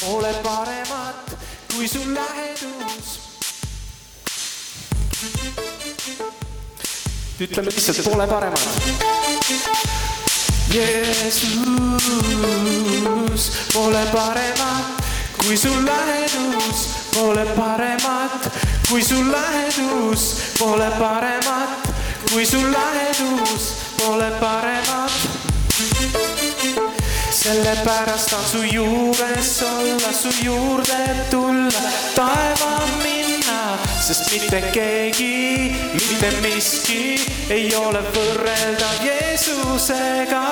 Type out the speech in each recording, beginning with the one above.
pole paremat kui su lähedus. ütleme lihtsalt, pole paremat. Jeesus, pole paremat kui su lähedus, pole paremat kui su lähedus, pole paremat kui su lähedus, pole paremat. Sellepärast on su juures olla, su juurde tulla, taeva minna, sest mitte keegi, mitte miski ei ole võrreldav Jeesusega.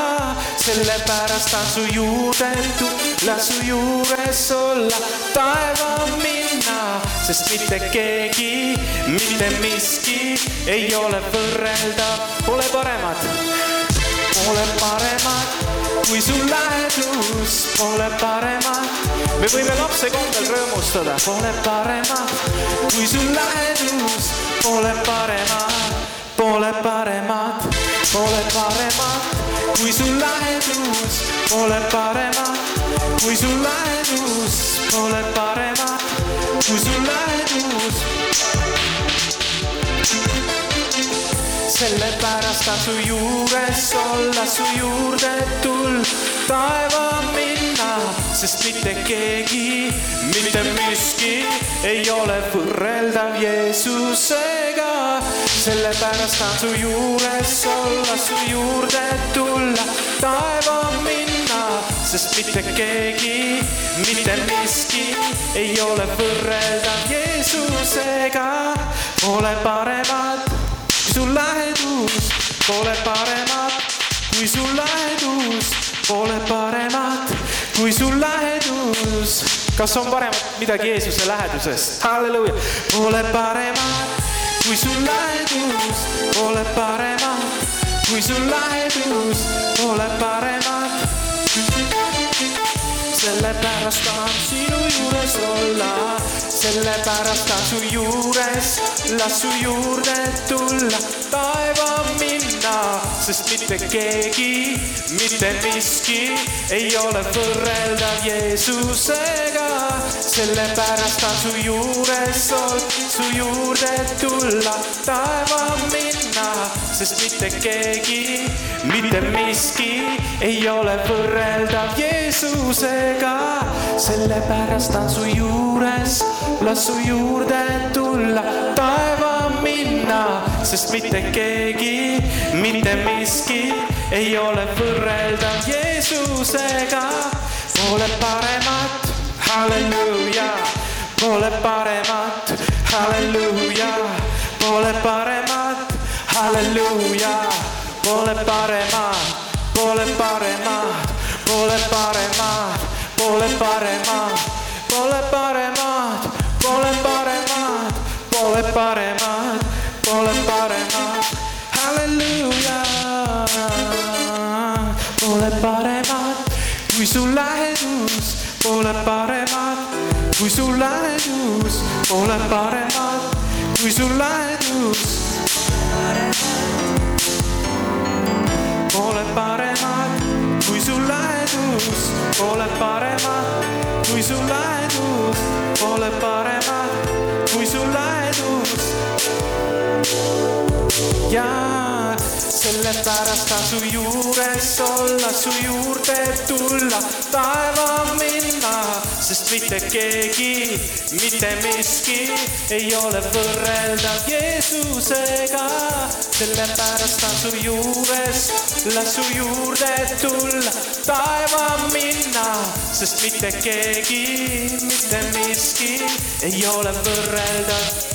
sellepärast on su juurde tulla, su juures olla, taeva minna, sest mitte keegi, mitte miski ei ole võrreldav, pole paremat pole paremat kui su lähedus, pole paremat. me võime lapse kombel rõõmustada, pole paremat kui su lähedus, pole paremat, pole paremat, pole paremat kui su lähedus, pole paremat sellepärast on su juures olla, su juurde tulla, taeva minna, sest mitte keegi, mitte miski ei ole võrreldav Jeesusega. sellepärast on su juures olla, su juurde tulla, taeva minna, sest mitte keegi, mitte miski ei ole võrreldav Jeesusega. Pole paremat su lähedus, pole paremat kui su lähedus, pole paremat kui su lähedus. kas on paremat midagi Jeesuse lähedusest? halleluuja, pole paremat kui su lähedus, pole paremat kui su lähedus, pole paremat sellepärast tahan sinu juures olla, sellepärast tahan su juures, las su juurde tulla, taeva minna, sest mitte keegi, mitte miski ei ole võrreldav Jeesusega. sellepärast tahan su juures olla, su juurde tulla, taeva minna, sest mitte keegi, mitte miski ei ole võrreldav Jeesusega. sellepärast on su juures, las su juurde tulla, taeva minna, sest mitte keegi, mitte miski ei ole võrreldav Jeesusega. Pole paremat, halleluuja, pole paremat, halleluuja, Pole paremat, pole paremat, pole paremat, pole paremat, pole paremat, pole paremat, pole paremat, pole paremat, halleluuja. Pole paremat, kui su lähedus pole paremat, kui su lähedus pole paremat, kui su lähedus uus, ole paremad, kui su lähedus, ole paremad, kui su lähedus. ja sellepärast tasu juures olla su juurde tulla sest mitte keegi, mitte miski ei ole võrreldav Jeesusega. sellepärast on su juures, las su juurde tulla, taeva minna, sest mitte keegi, mitte miski ei ole võrreldav